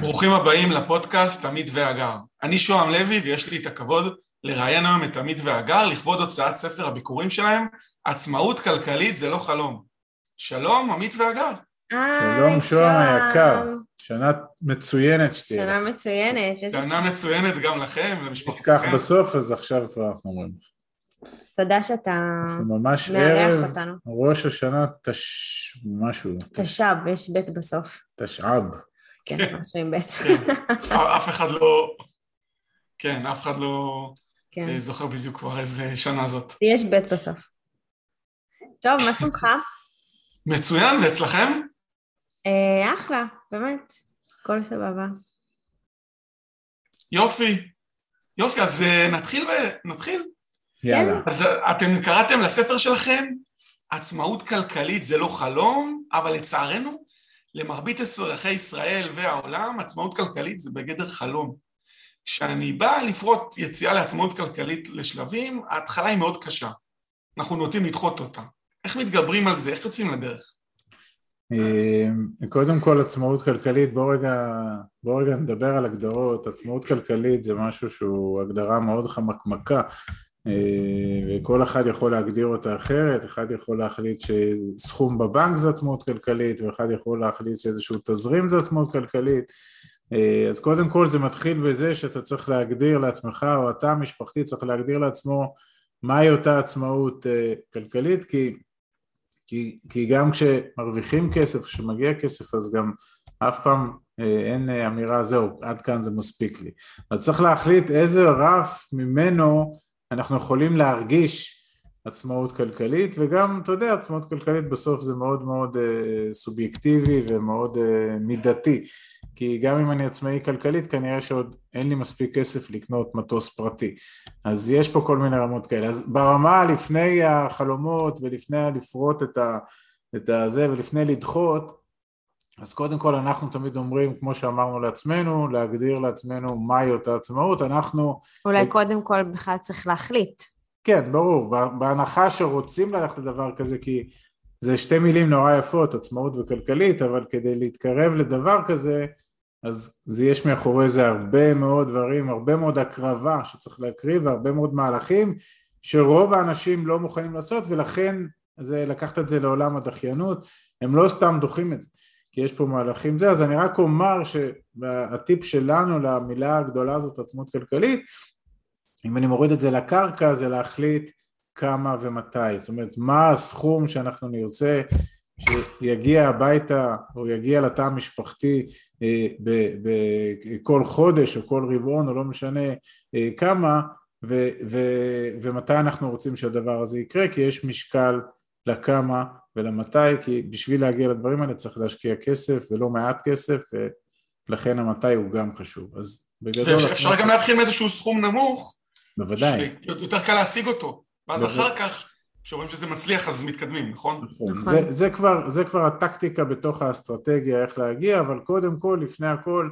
ברוכים הבאים לפודקאסט עמית והגר. אני שוהם לוי ויש לי את הכבוד לראיין היום את עמית והגר לכבוד הוצאת ספר הביקורים שלהם, עצמאות כלכלית זה לא חלום. שלום, עמית והגר. שלום שוהם היקר, שנה מצוינת שתהיה. שנה מצוינת. שנה מצוינת גם לכם ולמשפחתכם. נשכח בסוף אז עכשיו כבר אנחנו אומרים. תודה שאתה ממש ערב אותנו. ראש השנה תש... משהו. תש"ב, יש ב' בסוף. תשע"ב. כן, משהו עם ב'. כן. אף אחד לא... כן, אף אחד לא כן. אה, זוכר בדיוק כבר איזה שנה זאת. יש ב' בסוף. טוב, מה שלומך? מצוין, ואצלכם? אה, אחלה, באמת, הכל סבבה. יופי, יופי, אז אה, נתחיל ב... נתחיל. יאללה. אז אתם קראתם לספר שלכם, עצמאות כלכלית זה לא חלום, אבל לצערנו, למרבית אזרחי ישראל והעולם, עצמאות כלכלית זה בגדר חלום. כשאני בא לפרוט יציאה לעצמאות כלכלית לשלבים, ההתחלה היא מאוד קשה. אנחנו נוטים לדחות אותה. איך מתגברים על זה? איך יוצאים לדרך? אה, קודם כל עצמאות כלכלית, בואו רגע, בוא רגע נדבר על הגדרות, עצמאות כלכלית זה משהו שהוא הגדרה מאוד חמקמקה וכל אחד יכול להגדיר אותה אחרת, אחד יכול להחליט שסכום בבנק זה עצמאות כלכלית ואחד יכול להחליט שאיזשהו תזרים זה עצמאות כלכלית אה, אז קודם כל זה מתחיל בזה שאתה צריך להגדיר לעצמך או אתה המשפחתי צריך להגדיר לעצמו מהי אותה עצמאות כלכלית כי כי, כי גם כשמרוויחים כסף, כשמגיע כסף אז גם אף פעם אה, אין אה, אמירה זהו, עד כאן זה מספיק לי. אז צריך להחליט איזה רף ממנו אנחנו יכולים להרגיש עצמאות כלכלית וגם, אתה יודע, עצמאות כלכלית בסוף זה מאוד מאוד אה, סובייקטיבי ומאוד אה, מידתי. כי גם אם אני עצמאי כלכלית כנראה שעוד אין לי מספיק כסף לקנות מטוס פרטי. אז יש פה כל מיני רמות כאלה. אז ברמה לפני החלומות ולפני לפרוט את, ה, את הזה ולפני לדחות אז קודם כל אנחנו תמיד אומרים כמו שאמרנו לעצמנו להגדיר לעצמנו מהי אותה עצמאות אנחנו אולי קודם כל בכלל צריך להחליט. כן ברור בהנחה שרוצים ללכת לדבר כזה כי זה שתי מילים נורא יפות עצמאות וכלכלית אבל כדי להתקרב לדבר כזה אז זה יש מאחורי זה הרבה מאוד דברים, הרבה מאוד הקרבה שצריך להקריב והרבה מאוד מהלכים שרוב האנשים לא מוכנים לעשות ולכן זה לקחת את זה לעולם הדחיינות, הם לא סתם דוחים את זה כי יש פה מהלכים. זה, אז אני רק אומר שהטיפ שלנו למילה הגדולה הזאת עצמות כלכלית אם אני מוריד את זה לקרקע זה להחליט כמה ומתי, זאת אומרת מה הסכום שאנחנו נרצה שיגיע הביתה או יגיע לתא המשפחתי אה, בכל חודש או כל רבעון או לא משנה אה, כמה ומתי אנחנו רוצים שהדבר הזה יקרה כי יש משקל לכמה ולמתי כי בשביל להגיע לדברים האלה צריך להשקיע כסף ולא מעט כסף ולכן המתי הוא גם חשוב. אז בגדול... אפשר גם להתחיל מאיזשהו סכום נמוך בוודאי. שיותר קל להשיג אותו. ואז אחר כך כשרואים שזה מצליח אז מתקדמים, נכון? נכון. זה, זה, כבר, זה כבר הטקטיקה בתוך האסטרטגיה איך להגיע, אבל קודם כל, לפני הכל,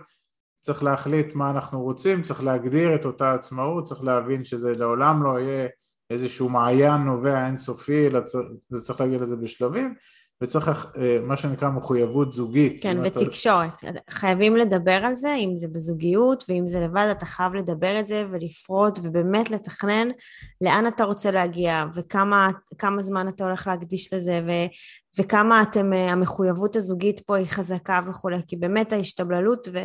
צריך להחליט מה אנחנו רוצים, צריך להגדיר את אותה עצמאות, צריך להבין שזה לעולם לא יהיה איזשהו מעיין נובע אינסופי, אלא צריך להגיד לזה בשלבים, וצריך אה, מה שנקרא מחויבות זוגית. כן, ותקשורת. אתה... חייבים לדבר על זה, אם זה בזוגיות ואם זה לבד, אתה חייב לדבר את זה ולפרוט ובאמת לתכנן לאן אתה רוצה להגיע וכמה זמן אתה הולך להקדיש לזה ו, וכמה אתם, אה, המחויבות הזוגית פה היא חזקה וכולי, כי באמת ההשתבללות ו...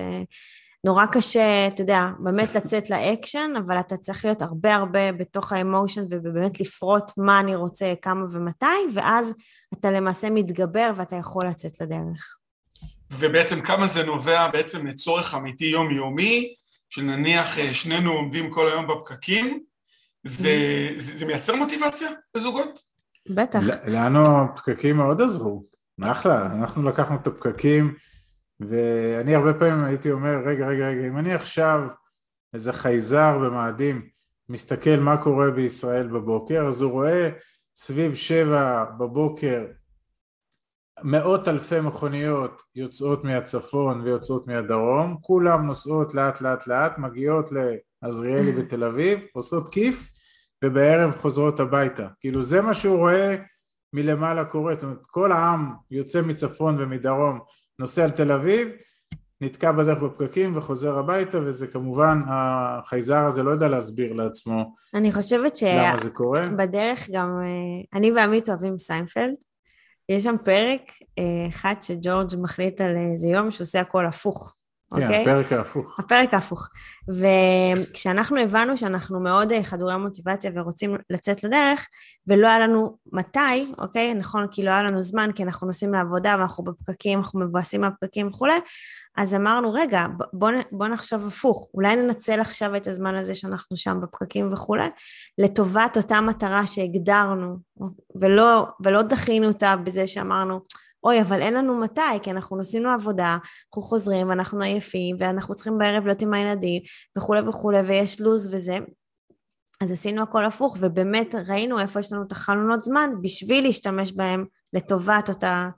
נורא קשה, אתה יודע, באמת לצאת לאקשן, אבל אתה צריך להיות הרבה הרבה בתוך האמושן ובאמת לפרוט מה אני רוצה, כמה ומתי, ואז אתה למעשה מתגבר ואתה יכול לצאת לדרך. ובעצם כמה זה נובע בעצם מצורך אמיתי יומיומי, שנניח אה, שנינו עומדים כל היום בפקקים, זה, זה, זה מייצר מוטיבציה לזוגות? בטח. לנו הפקקים מאוד עזרו, אחלה, אנחנו לקחנו את הפקקים ואני הרבה פעמים הייתי אומר, רגע, רגע, רגע, אם אני עכשיו איזה חייזר במאדים מסתכל מה קורה בישראל בבוקר, אז הוא רואה סביב שבע בבוקר מאות אלפי מכוניות יוצאות מהצפון ויוצאות מהדרום, כולם נוסעות לאט לאט לאט, מגיעות לעזריאלי בתל אביב, עושות כיף ובערב חוזרות הביתה. כאילו זה מה שהוא רואה מלמעלה קורה, זאת אומרת כל העם יוצא מצפון ומדרום נוסע על תל אביב נתקע בדרך בפקקים וחוזר הביתה וזה כמובן החייזר הזה לא יודע להסביר לעצמו אני חושבת למה זה קורה. שבדרך גם, אה, אני ועמית אוהבים סיינפלד. יש שם פרק אה, אחד שג'ורג' מחליט על איזה יום שהוא עושה הכל הפוך. כן, אוקיי? הפרק ההפוך. הפרק ההפוך. וכשאנחנו הבנו שאנחנו מאוד אה, חדורי מוטיבציה ורוצים לצאת לדרך, ולא היה לנו מתי, אוקיי? נכון, כי לא היה לנו זמן, כי אנחנו נוסעים לעבודה ואנחנו בפקקים, אנחנו מבואסים מהפקקים וכולי, אז אמרנו, רגע, בוא, בוא נחשוב הפוך, אולי ננצל עכשיו את הזמן הזה שאנחנו שם בפקקים וכולי, לטובת אותה מטרה שהגדרנו, ולא, ולא דחינו אותה בזה שאמרנו, אוי, אבל אין לנו מתי, כי אנחנו נוסעים לעבודה, אנחנו חוזרים, אנחנו עייפים, ואנחנו צריכים בערב להיות עם הילדים, וכולי וכולי, ויש לו"ז וזה. אז עשינו הכל הפוך, ובאמת ראינו איפה יש לנו את החלונות זמן, בשביל להשתמש בהם לטובת אותה,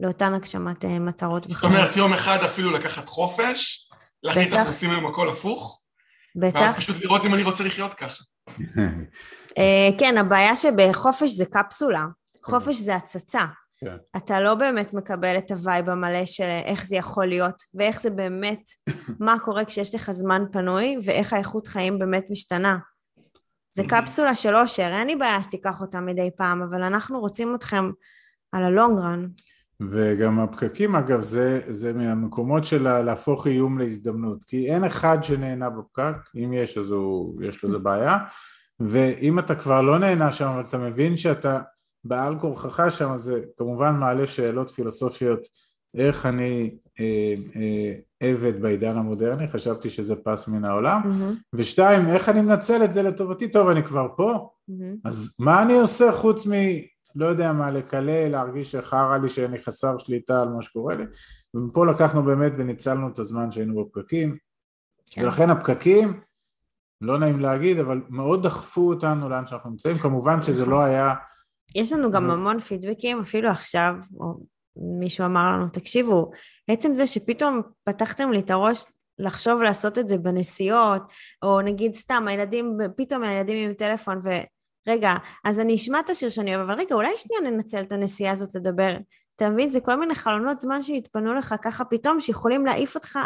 לאותן הגשמת אה, מטרות. זאת אומרת, יום אחד אפילו לקחת חופש, להחליט אנחנו עושים היום הכל הפוך, בטח. ואז פשוט לראות אם אני רוצה לחיות ככה. אה, כן, הבעיה שבחופש זה קפסולה, חופש זה הצצה. כן. אתה לא באמת מקבל את ה-vibe המלא של איך זה יכול להיות, ואיך זה באמת, מה קורה כשיש לך זמן פנוי, ואיך האיכות חיים באמת משתנה. זה קפסולה של אושר, אין לי בעיה שתיקח אותה מדי פעם, אבל אנחנו רוצים אתכם על הלונג רן. וגם הפקקים אגב זה, זה מהמקומות של להפוך איום להזדמנות כי אין אחד שנהנה בפקק אם יש אז הוא, יש לו זה בעיה ואם אתה כבר לא נהנה שם אבל אתה מבין שאתה בעל כורחך שם זה כמובן מעלה שאלות פילוסופיות איך אני אה, אה, עבד בעידן המודרני חשבתי שזה פס מן העולם מהמם, ושתיים איך אני מנצל את זה לטובתי? טוב אני כבר פה. מהמם. אז מה אני עושה חוץ מ... לא יודע מה, לקלל, להרגיש שחרא לי שאני חסר שליטה על מה שקורה לי? ומפה לקחנו באמת וניצלנו את הזמן שהיינו בפקקים. כן. ולכן הפקקים, לא נעים להגיד, אבל מאוד דחפו אותנו לאן שאנחנו נמצאים, כמובן שזה לא היה, יש לנו גם נו. המון פידבקים, אפילו עכשיו, או מישהו אמר לנו, תקשיבו, עצם זה שפתאום פתחתם לי את הראש לחשוב לעשות את זה בנסיעות, או נגיד סתם, הילדים, פתאום הילדים עם טלפון, ורגע, אז אני אשמע את השיר שאני אוהב, אבל רגע, אולי שנייה ננצל את הנסיעה הזאת לדבר. אתה מבין? זה כל מיני חלונות זמן שהתפנו לך ככה פתאום, שיכולים להעיף אותך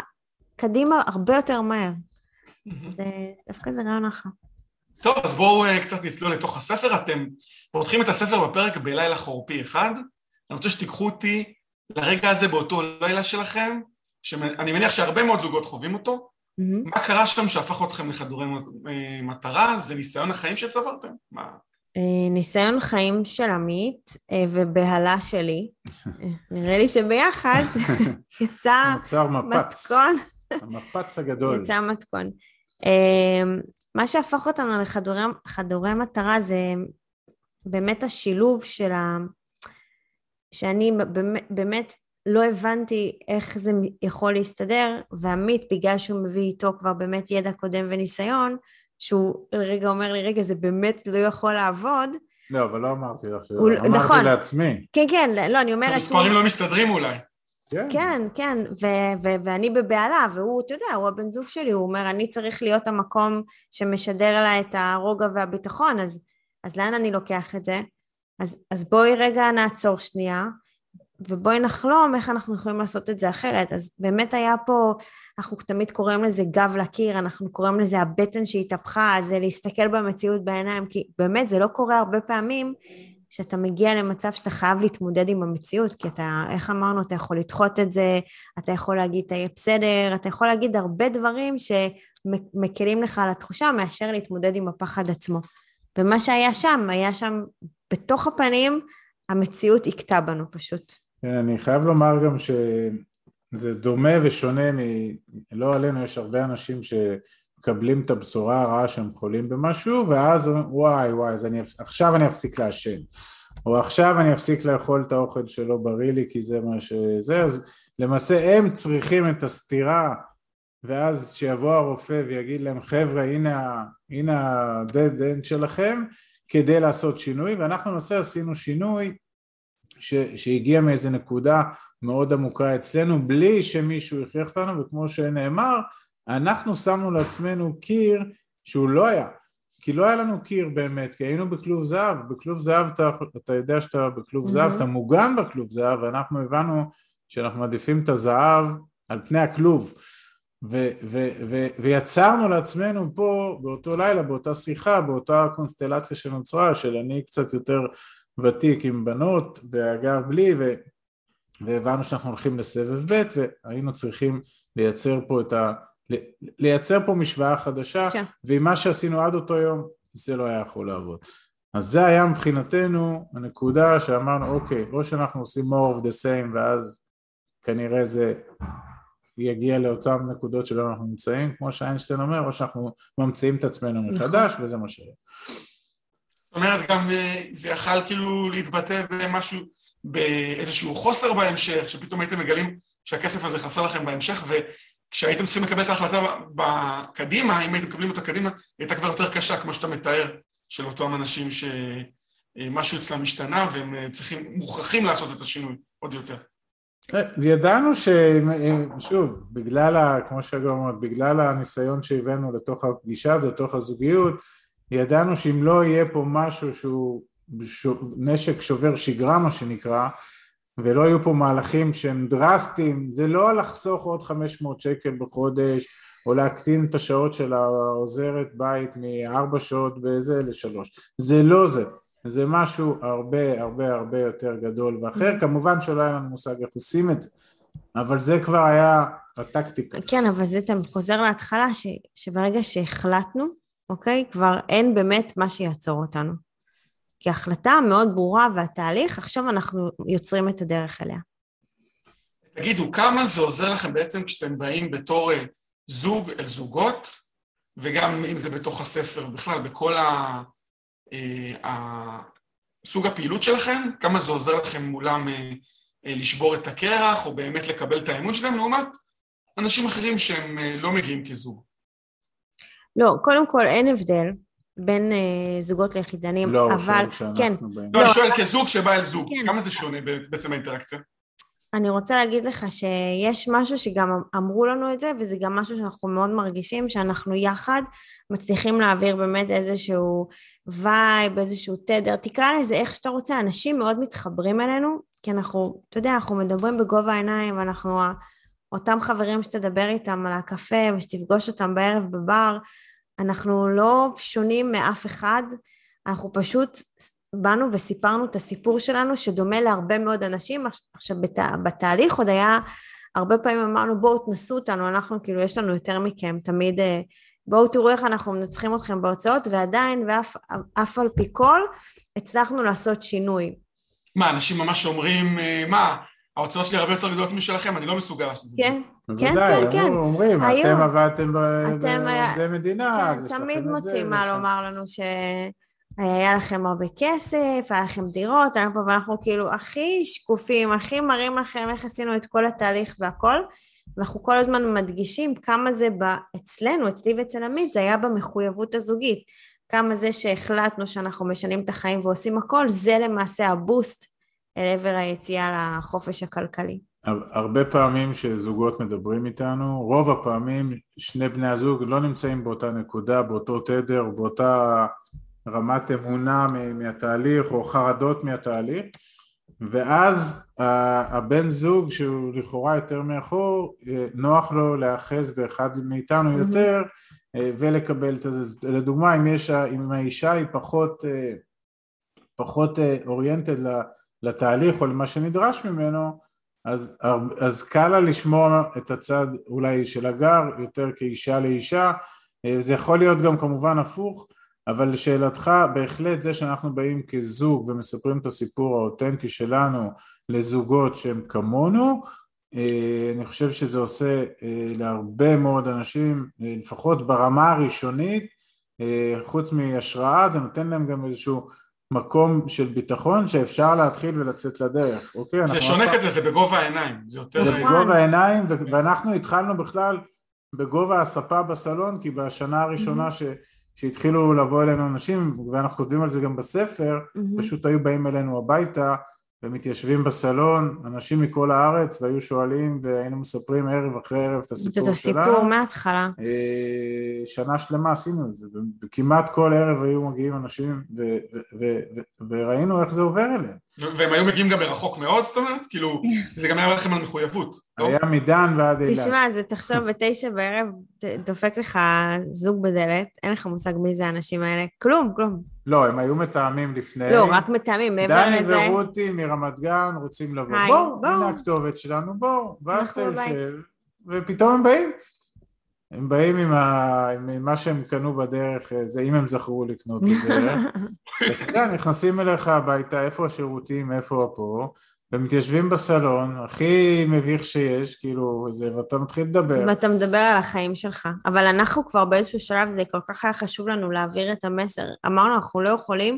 קדימה הרבה יותר מהר. זה דווקא זה רעיון אחר. טוב, אז בואו אה, קצת נצלול לתוך הספר. אתם פותחים את הספר בפרק בלילה חורפי אחד. אני רוצה שתיקחו אותי לרגע הזה באותו לילה שלכם, שאני מניח שהרבה מאוד זוגות חווים אותו. מהמם. מה קרה שם שהפך אתכם לחדורי אה, מטרה? זה ניסיון החיים שצברתם? מה? אה, ניסיון חיים של עמית ובהלה שלי. אה, נראה לי שביחד יצא מתכון, המפץ הגדול. יצא מתכון. מה שהפך אותנו לחדורי חדורי מטרה זה באמת השילוב של ה... שאני באמת, באמת לא הבנתי איך זה יכול להסתדר, ועמית, בגלל שהוא מביא איתו כבר באמת ידע קודם וניסיון, שהוא רגע אומר לי, רגע, זה באמת לא יכול לעבוד. לא, אבל לא אמרתי לך, הוא- אמרתי נכון. לעצמי. כן, כן, לא, אני אומרת... המספרים לא מסתדרים אולי. כן, כן, ו- ו- ואני בבהלה, והוא, אתה יודע, הוא הבן זוג שלי, הוא אומר, אני צריך להיות המקום שמשדר לה את הרוגע והביטחון, אז, אז לאן אני לוקח את זה? אז, אז בואי רגע נעצור שנייה, ובואי נחלום איך אנחנו יכולים לעשות את זה אחרת. אז באמת היה פה, אנחנו תמיד קוראים לזה גב לקיר, אנחנו קוראים לזה הבטן שהתהפכה, זה להסתכל במציאות בעיניים, כי באמת זה לא קורה הרבה פעמים שאתה מגיע למצב שאתה חייב להתמודד עם המציאות, כי אתה, איך אמרנו, אתה יכול לדחות את זה, אתה יכול להגיד, תהיה בסדר, אתה יכול להגיד הרבה דברים שמקלים לך על התחושה מאשר להתמודד עם הפחד עצמו. ומה שהיה שם, היה שם בתוך הפנים, המציאות הכתה בנו פשוט. כן, אני חייב לומר גם שזה דומה ושונה מ... לא עלינו, יש הרבה אנשים שמקבלים את הבשורה הרעה שהם חולים במשהו, ואז וואי וואי, אז אני, עכשיו אני אפסיק לעשן, או עכשיו אני אפסיק לאכול את האוכל שלא בריא לי כי זה מה שזה, אז למעשה הם צריכים את הסתירה, ואז שיבוא הרופא ויגיד להם, חבר'ה, הנה, הנה ה-dead end שלכם, כדי לעשות שינוי, ואנחנו למעשה עשינו שינוי ש, שהגיע מאיזה נקודה מאוד עמוקה אצלנו בלי שמישהו הכריח אותנו וכמו שנאמר אנחנו שמנו לעצמנו קיר שהוא לא היה כי לא היה לנו קיר באמת כי היינו בכלוב זהב בכלוב זהב אתה, אתה יודע שאתה בכלוב זהב Mhm. אתה מוגן בכלוב זהב ואנחנו הבנו שאנחנו מעדיפים את הזהב על פני הכלוב. ו, ו, ו, ויצרנו לעצמנו פה באותו לילה, באותה שיחה, באותה קונסטלציה שנוצרה, של אני קצת יותר ותיק עם בנות והגר בלי, ו, והבנו שאנחנו הולכים לסבב ב' והיינו צריכים לייצר פה את ה... לייצר פה משוואה חדשה, כן. ועם מה שעשינו עד אותו יום, זה לא היה יכול לעבוד. אז זה היה מבחינתנו הנקודה שאמרנו, אוקיי, או שאנחנו עושים more of the same, ואז כנראה זה יגיע לאותן נקודות שבהן אנחנו נמצאים, כמו שאיינשטיין אומר, או שאנחנו ממציאים את עצמנו נכון. מחדש, וזה מה שיהיה. זאת אומרת, גם אה, זה יכל כאילו להתבטא במשהו, באיזשהו חוסר בהמשך, שפתאום הייתם מגלים שהכסף הזה חסר לכם בהמשך, וכשהייתם צריכים לקבל את ההחלטה בקדימה, אם הייתם מקבלים אותה קדימה, הייתה כבר יותר קשה, כמו שאתה מתאר, של אותם אנשים שמשהו אצלם השתנה, והם אה, צריכים, מוכרחים לעשות את השינוי עוד יותר. ידענו ש... שוב, בגלל, ה... כמו שגם אומרת, בגלל הניסיון שהבאנו לתוך הפגישה הזאת, לתוך הזוגיות, ידענו שאם לא יהיה פה משהו שהוא. נשק שובר שגרה, מה שנקרא, ולא יהיו פה מהלכים שהם דרסטיים, זה לא לחסוך עוד 500 שקל בחודש, או להקטין את השעות של העוזרת בית מארבע שעות בזה לשלוש. זה לא זה. זה משהו הרבה הרבה הרבה יותר גדול ואחר, כמובן שלא היה לנו מושג איך עושים את זה, אבל זה כבר היה הטקטיקה. כן, אבל זה אתה חוזר להתחלה, ש, שברגע שהחלטנו, אוקיי, כבר אין באמת מה שיעצור אותנו. כי ההחלטה מאוד ברורה והתהליך, עכשיו אנחנו יוצרים את הדרך אליה. תגידו, כמה זה עוזר לכם בעצם כשאתם באים בתור אה, זוג אל זוגות, וגם אם זה בתוך הספר, בכלל, בכל ה... אה, סוג הפעילות שלכם, כמה זה עוזר לכם מולם אה, אה, לשבור את הקרח, או באמת לקבל את האמון שלהם, לעומת אנשים אחרים שהם לא מגיעים כזוג. לא, קודם כל אין הבדל בין זוגות ליחידנים, לא, אבל... כן. לא, לא, אני שואל כזוג שבא אל זוג, כן. כמה זה שונה בעצם האינטראקציה? אני רוצה להגיד לך שיש משהו שגם אמרו לנו את זה, וזה גם משהו שאנחנו מאוד מרגישים, שאנחנו יחד מצליחים להעביר באמת איזשהו וייב, איזשהו תדר, תקרא לזה איך שאתה רוצה, אנשים מאוד מתחברים אלינו, כי אנחנו, אתה יודע, אנחנו מדברים בגובה העיניים, ואנחנו אותם חברים שתדבר איתם על הקפה ושתפגוש אותם בערב בבר, אנחנו לא שונים מאף אחד, אנחנו פשוט באנו וסיפרנו את הסיפור שלנו שדומה להרבה מאוד אנשים, עכשיו בת, בתהליך עוד היה, הרבה פעמים אמרנו בואו תנסו אותנו, אנחנו כאילו יש לנו יותר מכם, תמיד אה, בואו תראו איך אנחנו מנצחים אתכם בהוצאות, ועדיין, ואף על פי כל, הצלחנו לעשות שינוי. מה, אנשים ממש אומרים, אה, מה, ההוצאות שלי הרבה יותר גדולות משלכם, אני לא מסוגל לעשות את זה. כן, כן, כן, כן. אומרים, אתם עבדתם בעובדי מדינה, אז יש לכם את זה. תמיד מוצאים מה לומר לנו ש... היה לכם הרבה כסף, היה לכם דירות, ואנחנו כאילו הכי שקופים, הכי מראים לכם איך עשינו את כל התהליך והכל. ואנחנו כל הזמן מדגישים כמה זה אצלנו, אצלי ואצל עמית, זה היה במחויבות הזוגית. כמה זה שהחלטנו שאנחנו משנים את החיים ועושים הכל, זה למעשה הבוסט אל עבר היציאה לחופש הכלכלי. הרבה פעמים שזוגות מדברים איתנו, רוב הפעמים שני בני הזוג לא נמצאים באותה נקודה, באותו תדר, באותה רמת אמונה מהתהליך או חרדות מהתהליך, ואז הבן זוג שהוא לכאורה יותר מאחור, אה, נוח לו להיאחז באחד מאיתנו יותר אה, ולקבל את זה. לדוגמה, אם, יש, אם האישה היא פחות, אה, פחות אוריינטד לתהליך או למה שנדרש ממנו, אז, אז קל לה לשמוע את הצד אולי של הגר יותר כאישה לאישה, זה יכול להיות גם כמובן הפוך, אבל לשאלתך, בהחלט זה שאנחנו באים כזוג ומספרים את הסיפור האותנטי שלנו לזוגות שהם כמונו, אה, אני חושב שזה עושה אה, להרבה מאוד אנשים, אה, לפחות ברמה הראשונית, חוץ מהשראה, זה נותן להם גם איזשהו מקום של ביטחון שאפשר להתחיל ולצאת לדרך, אוקיי? זה שונה כזה, זה בגובה העיניים, זה יותר... זה בגובה העיניים, ואנחנו התחלנו בכלל בגובה הספה בסלון, כי בשנה הראשונה ש... שהתחילו לבוא אלינו אנשים, ואנחנו כותבים על זה גם בספר, mm-hmm. פשוט היו באים אלינו הביתה ומתיישבים בסלון, אנשים מכל הארץ, והיו שואלים והיינו מספרים ערב אחרי ערב את הסיפור שלנו. את הסיפור מההתחלה. אה, שנה שלמה עשינו את זה, וכמעט כל ערב היו מגיעים אנשים וראינו איך זה עובר אליהם. והם היו מגיעים גם מרחוק מאוד, זאת אומרת? כאילו, זה גם היה לכם על מחויבות, לא? היה מדן ועד אילת. תשמע, זה תחשוב בתשע בערב, דופק לך זוג בדלת, אין לך מושג מי זה האנשים האלה, כלום, כלום. לא, הם היו מתאמים לפני. לא, רק מתאמים, מעבר לזה. דני ורותי מרמת גן רוצים לבוא. היי, בואו, בוא. הנה הכתובת שלנו, בואו. ואז אתה יושב, ופתאום הם באים. הם באים עם, ה... עם מה שהם קנו בדרך, זה אם הם זכרו לקנות בדרך. יודע, נכנסים אליך הביתה, איפה השירותים, איפה פה, ומתיישבים בסלון, הכי מביך שיש, כאילו, זה, ואתה מתחיל לדבר. ואתה מדבר על החיים שלך. אבל אנחנו כבר באיזשהו שלב, זה כל כך היה חשוב לנו להעביר את המסר. אמרנו, אנחנו לא יכולים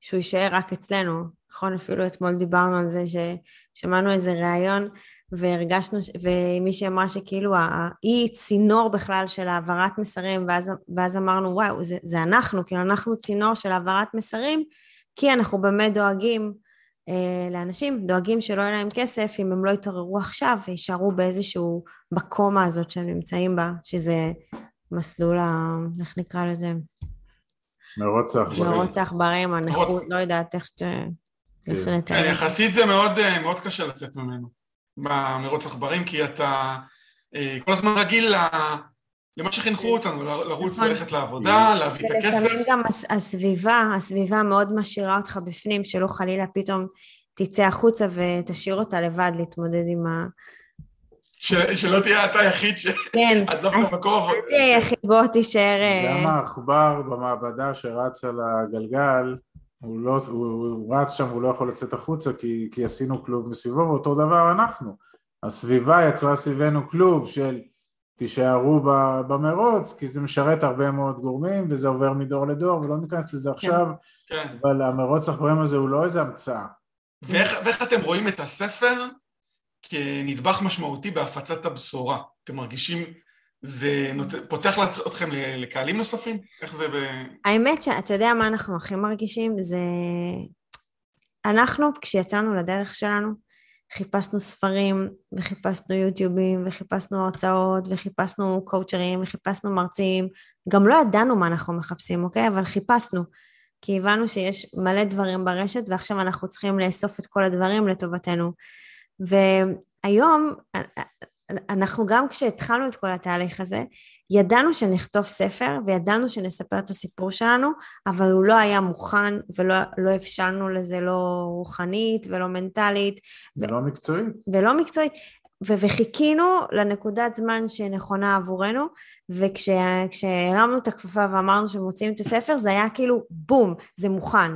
שהוא יישאר רק אצלנו. נכון? אפילו אתמול דיברנו על זה ששמענו איזה ראיון והרגשנו, ומישהי אמרה שכאילו היא צינור בכלל של העברת מסרים, ואז, ואז אמרנו, וואו, זה, זה אנחנו, כאילו אנחנו צינור של העברת מסרים, כי אנחנו באמת דואגים אה, לאנשים, דואגים שלא יהיה להם כסף אם הם לא יתעוררו עכשיו ויישארו באיזשהו, בקומה הזאת שהם נמצאים בה, שזה מסלול ה... איך נקרא לזה? מרוץ העכברים. מרוץ העכברים, הנכות, לא יודעת איך ש... כן, יחסית זה מאוד, אה, מאוד קשה לצאת ממנו, במרוץ עכברים, כי אתה אה, כל הזמן רגיל למה שחינכו אותנו, לרוץ, נכון. ללכת לעבודה, להביא את הכסף. ולפעמים גם הסביבה, הסביבה מאוד משאירה אותך בפנים, שלא חלילה פתאום תצא החוצה ותשאיר אותה לבד להתמודד עם ה... שלא תהיה אתה היחיד שעזוב את המקום. אל תהיה היחיד, בוא תישאר... אה, גם העכבר במעבדה שרץ על הגלגל, הוא, לא, הוא, הוא רץ שם, הוא לא יכול לצאת החוצה כי, כי עשינו כלוב מסביבו, ואותו דבר אנחנו. הסביבה יצרה סביבנו כלוב של תישארו במרוץ, כי זה משרת הרבה מאוד גורמים, וזה עובר מדור לדור, ולא ניכנס לזה עכשיו, כן. כן. אבל המרוץ החברים הזה הוא לא איזה המצאה. ואיך, ואיך אתם רואים את הספר כנדבך משמעותי בהפצת הבשורה? אתם מרגישים זה נות... פותח אתכם לקהלים נוספים? איך זה ב... האמת שאתה יודע מה אנחנו הכי מרגישים? זה... אנחנו, כשיצאנו לדרך שלנו, חיפשנו ספרים, וחיפשנו יוטיובים, וחיפשנו הרצאות, וחיפשנו קואוצ'רים, וחיפשנו מרצים. גם לא ידענו מה אנחנו מחפשים, אוקיי? אבל חיפשנו. כי הבנו שיש מלא דברים ברשת, ועכשיו אנחנו צריכים לאסוף את כל הדברים לטובתנו. והיום אנחנו גם כשהתחלנו את כל התהליך הזה, ידענו שנכתוב ספר וידענו שנספר את הסיפור שלנו, אבל הוא לא היה מוכן ולא לא הבשלנו לזה לא רוחנית ולא מנטלית. ולא ו- מקצועית. ולא מקצועית. ו- וחיכינו לנקודת זמן שנכונה עבורנו, וכשהרמנו את הכפפה ואמרנו שמוצאים את הספר, זה היה כאילו בום, זה מוכן.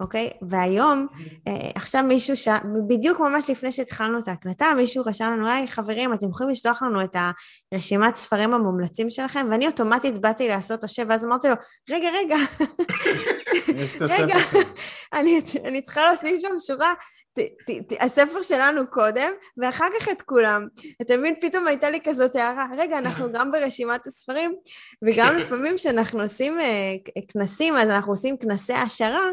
אוקיי? והיום, אה, עכשיו מישהו, ש... בדיוק ממש לפני שהתחלנו את ההקלטה, מישהו רשם לנו, היי חברים, אתם יכולים לשלוח לנו את הרשימת ספרים המומלצים שלכם? ואני אוטומטית באתי לעשות השב, ואז אמרתי לו, רגע, רגע, רגע, אני, אני צריכה להוסיף שם שורה, ת, ת, ת, הספר שלנו קודם, ואחר כך את כולם. אתה מבין, פתאום הייתה לי כזאת הערה, רגע, אנחנו גם ברשימת הספרים, וגם לפעמים כשאנחנו עושים אה, כנסים, אז אנחנו עושים כנסי העשרה,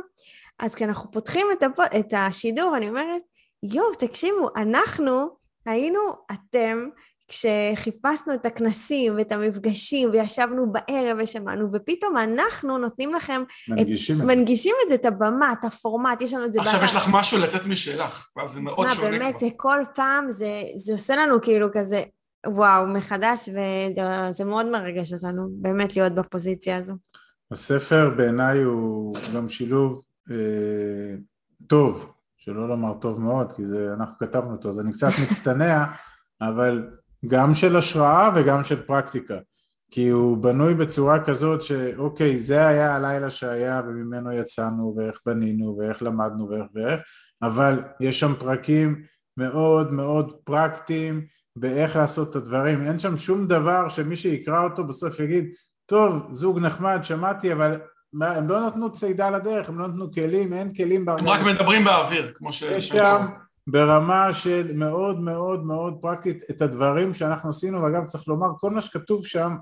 אז כשאנחנו פותחים את, הפ... את השידור, אני אומרת, יואו, תקשיבו, אנחנו היינו אתם כשחיפשנו את הכנסים ואת המפגשים וישבנו בערב ושמענו, ופתאום אנחנו נותנים לכם, מנגישים, את, מנגישים את זה, את הבמה, את הפורמט, יש לנו את זה עכשיו יש לך משהו לתת משלך, ואז זה מאוד שונה. באמת, זה כל פעם, זה, זה עושה לנו כאילו כזה, וואו, מחדש, וזה מאוד מרגש אותנו, באמת להיות בפוזיציה הזו. הספר בעיניי הוא גם שילוב טוב, שלא לומר טוב מאוד, כי זה, אנחנו כתבנו אותו, אז אני קצת מצטנע, אבל גם של השראה וגם של פרקטיקה. כי הוא בנוי בצורה כזאת שאוקיי, זה היה הלילה שהיה וממנו יצאנו ואיך בנינו ואיך למדנו ואיך ואיך, אבל יש שם פרקים מאוד מאוד פרקטיים באיך לעשות את הדברים. אין שם שום דבר שמי שיקרא אותו בסוף יגיד, טוב, זוג נחמד, שמעתי, אבל הם לא נתנו צידה לדרך, הם לא נתנו כלים, אין כלים ברמה. הם רק מדברים באוויר, כמו ש... יש שם ברמה של מאוד מאוד מאוד פרקטית את הדברים שאנחנו עשינו, ואגב צריך לומר, כל מה שכתוב שם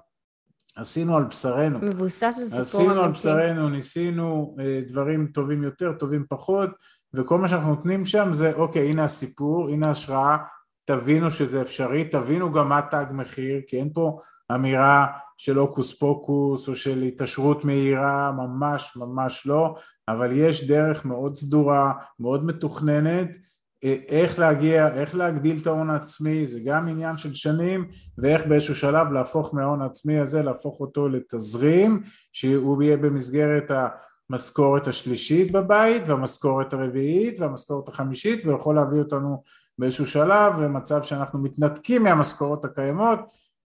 עשינו על בשרנו. מבוסס על סיפור עשינו על בשרנו, ניסינו אה, דברים טובים יותר, טובים פחות, וכל מה שאנחנו נותנים שם זה אוקיי הנה הסיפור, הנה השראה, תבינו שזה אפשרי, תבינו גם מה תג מחיר, כי אין פה אמירה של הוקוס פוקוס או של התעשרות מהירה, ממש ממש לא, אבל יש דרך מאוד סדורה, מאוד מתוכננת, אה, איך להגיע, איך להגדיל את ההון העצמי, זה גם עניין של שנים, ואיך באיזשהו שלב להפוך מההון העצמי הזה, להפוך אותו לתזרים, שהוא יהיה במסגרת המשכורת השלישית בבית, והמשכורת הרביעית, והמשכורת החמישית, ויכול להביא אותנו באיזשהו שלב למצב שאנחנו מתנתקים מהמשכורות הקיימות,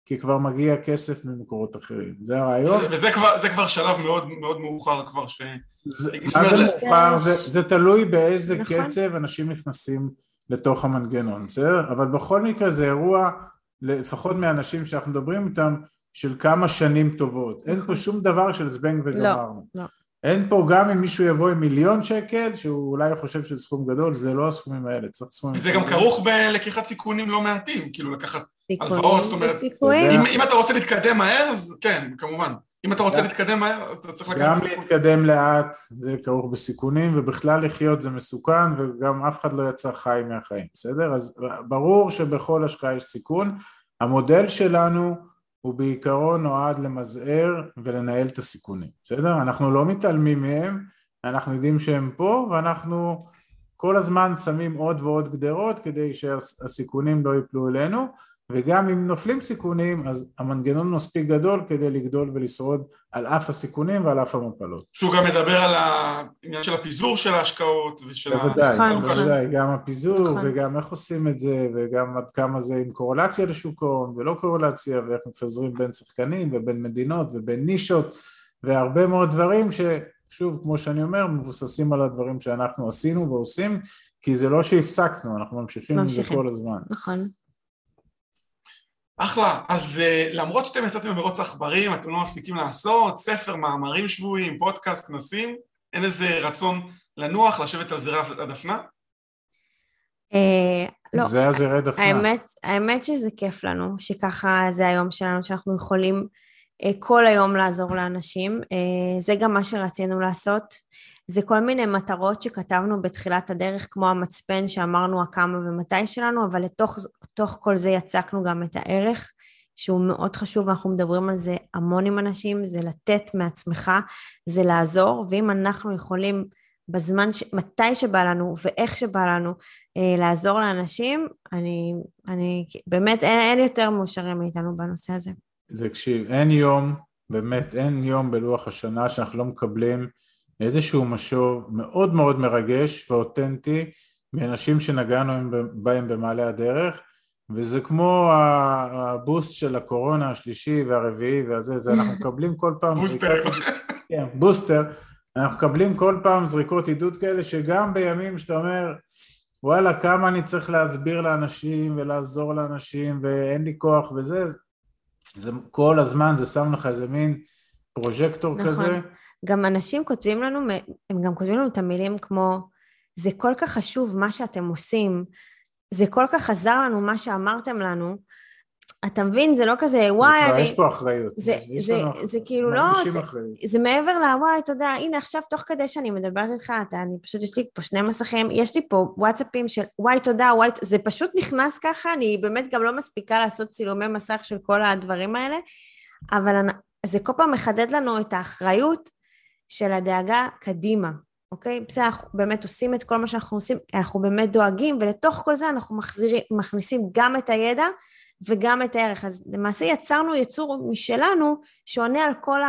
כי כבר מגיע כסף ממקורות אחרים, זה הרעיון. וזה כבר, זה כבר שלב מאוד מאוד מאוחר כבר ש... זה, מה זה מאוחר? זה, זה תלוי באיזה נכון. קצב אנשים נכנסים לתוך המנגנון, בסדר? אבל בכל מקרה זה אירוע, לפחות מהאנשים שאנחנו מדברים איתם, של כמה שנים טובות. אין פה נכון. שום דבר של זבנג וגמרנו. לא, לא. אין פה גם אם מישהו יבוא עם מיליון שקל, שהוא אולי חושב שזה סכום גדול, זה לא הסכומים האלה, צריך סכומים... וזה גם כרוך בלקיחת סיכונים לא מעטים, כאילו לקחת הלוואות, זאת אומרת, אם, אם אתה רוצה להתקדם מהר, אז כן, כמובן. אם אתה רוצה להתקדם מהר, אז אתה צריך לקחת סיכונים. גם להתקדם לאט זה כרוך בסיכונים, ובכלל לחיות זה מסוכן, וגם אף אחד לא יצא חי מהחיים, בסדר? אז ברור שבכל השקעה יש סיכון. המודל שלנו הוא בעיקרון נועד למזער ולנהל את הסיכונים, בסדר? אנחנו לא מתעלמים מהם, אנחנו יודעים שהם פה, ואנחנו כל הזמן שמים עוד ועוד גדרות כדי שהסיכונים לא ייפלו אלינו, וגם אם נופלים סיכונים אז המנגנון מספיק גדול כדי לגדול ולשרוד על אף הסיכונים ועל אף המפלות. שהוא גם מדבר על העניין של הפיזור של ההשקעות ושל בוודאי, ה... בוודאי, גם הפיזור נכון. וגם איך עושים את זה וגם עד כמה זה עם קורלציה לשוק ההון ולא קורלציה ואיך מפזרים בין שחקנים ובין מדינות ובין נישות והרבה מאוד דברים ששוב כמו שאני אומר מבוססים על הדברים שאנחנו עשינו ועושים כי זה לא שהפסקנו, אנחנו ממשיכים עם זה כל הזמן. נכון. אחלה, אז uh, למרות שאתם יצאתם במרוץ עכברים, אתם לא מפסיקים לעשות, ספר, מאמרים שבויים, פודקאסט, כנסים, אין איזה רצון לנוח, לשבת על זרי הדפנה? Uh, לא. זה הזרי דפנה. האמת, האמת שזה כיף לנו, שככה זה היום שלנו, שאנחנו יכולים uh, כל היום לעזור לאנשים. Uh, זה גם מה שרצינו לעשות. זה כל מיני מטרות שכתבנו בתחילת הדרך, כמו המצפן שאמרנו הכמה ומתי שלנו, אבל לתוך כל זה יצקנו גם את הערך, שהוא מאוד חשוב, ואנחנו מדברים על זה המון עם אנשים, זה לתת מעצמך, זה לעזור, ואם אנחנו יכולים בזמן, ש... מתי שבא לנו ואיך שבא לנו אה, לעזור לאנשים, אני, אני באמת, אין, אין יותר מאושרים מאיתנו בנושא הזה. תקשיב, אין יום, באמת, אין יום בלוח השנה שאנחנו לא מקבלים איזשהו משוב מאוד מאוד מרגש ואותנטי מאנשים שנגענו בהם במעלה הדרך וזה כמו הבוסט של הקורונה השלישי והרביעי והזה, זה אנחנו מקבלים כל פעם בוסטר. כן, בוסטר, אנחנו מקבלים כל פעם זריקות עידוד כאלה שגם בימים שאתה אומר וואלה כמה אני צריך להסביר לאנשים ולעזור לאנשים ואין לי כוח וזה, זה כל הזמן זה שם לך איזה מין פרוז'קטור נכון. כזה. גם אנשים כותבים לנו, הם גם כותבים לנו את המילים כמו, זה כל כך חשוב מה שאתם עושים, זה כל כך עזר לנו מה שאמרתם לנו, אתה מבין, זה לא כזה, וואי, אני... יש פה אחריות. זה, זה, זה, זה כאילו לא... זה מעבר לוואי, אתה יודע, הנה עכשיו תוך כדי שאני מדברת איתך, אתה, אני פשוט, יש לי פה שני מסכים, יש לי פה וואטסאפים של וואי תודה, וואי, זה פשוט נכנס ככה, אני באמת גם לא מספיקה לעשות צילומי מסך של כל הדברים האלה, אבל זה כל פעם מחדד לנו את האחריות של הדאגה קדימה, אוקיי? בסדר, אנחנו באמת עושים את כל מה שאנחנו עושים, אנחנו באמת דואגים, ולתוך כל זה אנחנו מחזירים, מכניסים גם את הידע וגם את הערך. אז למעשה יצרנו יצור משלנו שעונה על כל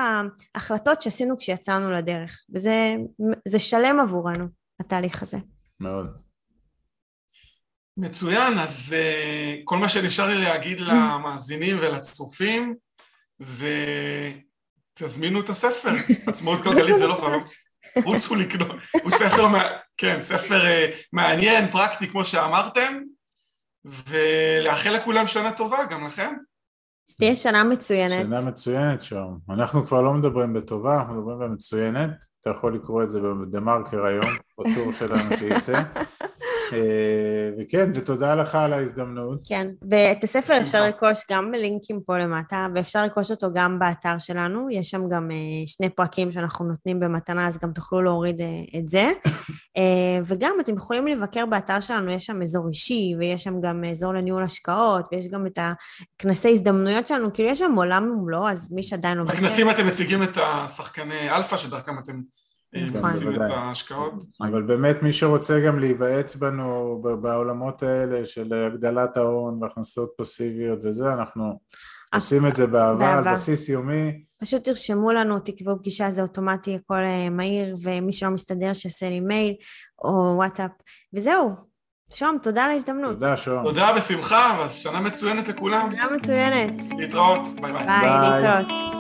ההחלטות שעשינו כשיצאנו לדרך, וזה שלם עבורנו, התהליך הזה. מאוד. מצוין, אז uh, כל מה שנשאר לי להגיד למאזינים ולצופים זה תזמינו את הספר, עצמאות כלכלית זה לא חלום. רוצו לקנות, הוא ספר, כן, ספר אה, מעניין, פרקטי, כמו שאמרתם, ולאחל לכולם שנה טובה, גם לכם. שתהיה שנה מצוינת. שנה מצוינת שם. אנחנו כבר לא מדברים בטובה, אנחנו מדברים במצוינת. אתה יכול לקרוא את זה בדה מרקר היום, בטור שלנו שייצא. אה, וכן, ותודה לך על ההזדמנות. כן, ואת הספר. אפשר לרכוש גם בלינקים פה למטה, ואפשר לרכוש אותו גם באתר שלנו, יש שם גם אה, שני פרקים שאנחנו נותנים במתנה, אז גם תוכלו להוריד אה, את זה. וגם אתם יכולים לבקר באתר שלנו, יש שם אזור אישי, ויש שם גם אזור לניהול השקעות, ויש גם את הכנסי הזדמנויות שלנו, כאילו יש שם עולם ומלואו, אז מי שעדיין לא... בכנסים אתם מציגים את השחקני אלפא, שדרכם אתם אה, את. ההשקעות. אבל באמת מי שרוצה גם להיוועץ בנו ב- בעולמות האלה של הגדלת ההון והכנסות פסיביות וזה, אנחנו עושים את זה באהבה על. בסיס יומי. פשוט תרשמו לנו, תקבעו פגישה, זה אוטומטי, הכל אה, מהיר, ומי שלא מסתדר, שיעשה לי מייל או וואטסאפ, וזהו. שוהם, תודה על ההזדמנות. תודה, שוהם. תודה, בשמחה, אז שנה מצוינת לכולם. שנה מצוינת. להתראות, ביי ביי. ביי, ביי. להתראות.